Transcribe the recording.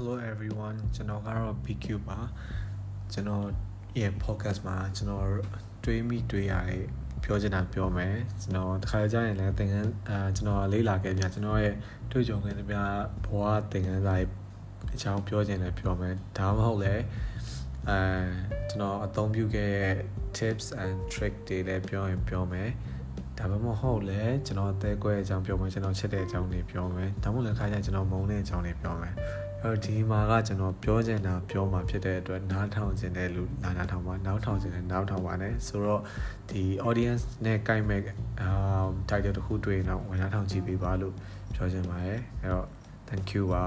Hello everyone ကျွန်တော်ကတော့ BQ ပါကျွန်တော်ရဲ့ podcast မှာကျွန်တော်တွေးမိတွေးရတဲ့ပြောချင်တာပြောမယ်ကျွန်တော်တခါကြာရင်လည်းသင်ခန်းအာကျွန်တော်လေးလာခဲ့ပြကျွန်တော်ရဲ့တွေ့ကြုံခဲ့တဲ့ပြဘဝသင်ခန်းစာရဲ့အကြောင်းပြောချင်တယ်ပြောမယ်ဒါမှမဟုတ်လည်းအဲကျွန်တော်အသုံးပြုခဲ့တဲ့ tips and trick တွေလည်းပြောရင်ပြောမယ်ဒါမှမဟုတ်လည်းကျွန်တော်အသေးကွဲအကြောင်းပြောမယ်ကျွန်တော်ချက်တဲ့အကြောင်းတွေပြောမယ်ဒါမှမဟုတ်လည်းခါကျရင်ကျွန်တော်မုန်းတဲ့အကြောင်းတွေပြောမယ်အဲ့ တော့ဒီမှာကကျွန်တော်ပြောချင်တာပြောမှာဖြစ်တဲ့အတွက်နားထောင်ခြင်းတဲ့လူနားနားထောင်ပါနားထောင်ခြင်းနဲ့နားထောင်ပါနဲ့ဆိုတော့ဒီ audience နဲ့ကိုက်မဲ့အာ title တစ်ခုတွေ့ရင်တော့ဝင်နားထောင်ကြည့်ပေးပါလို့ပြောချင်ပါတယ်အဲ့တော့ thank you ပါ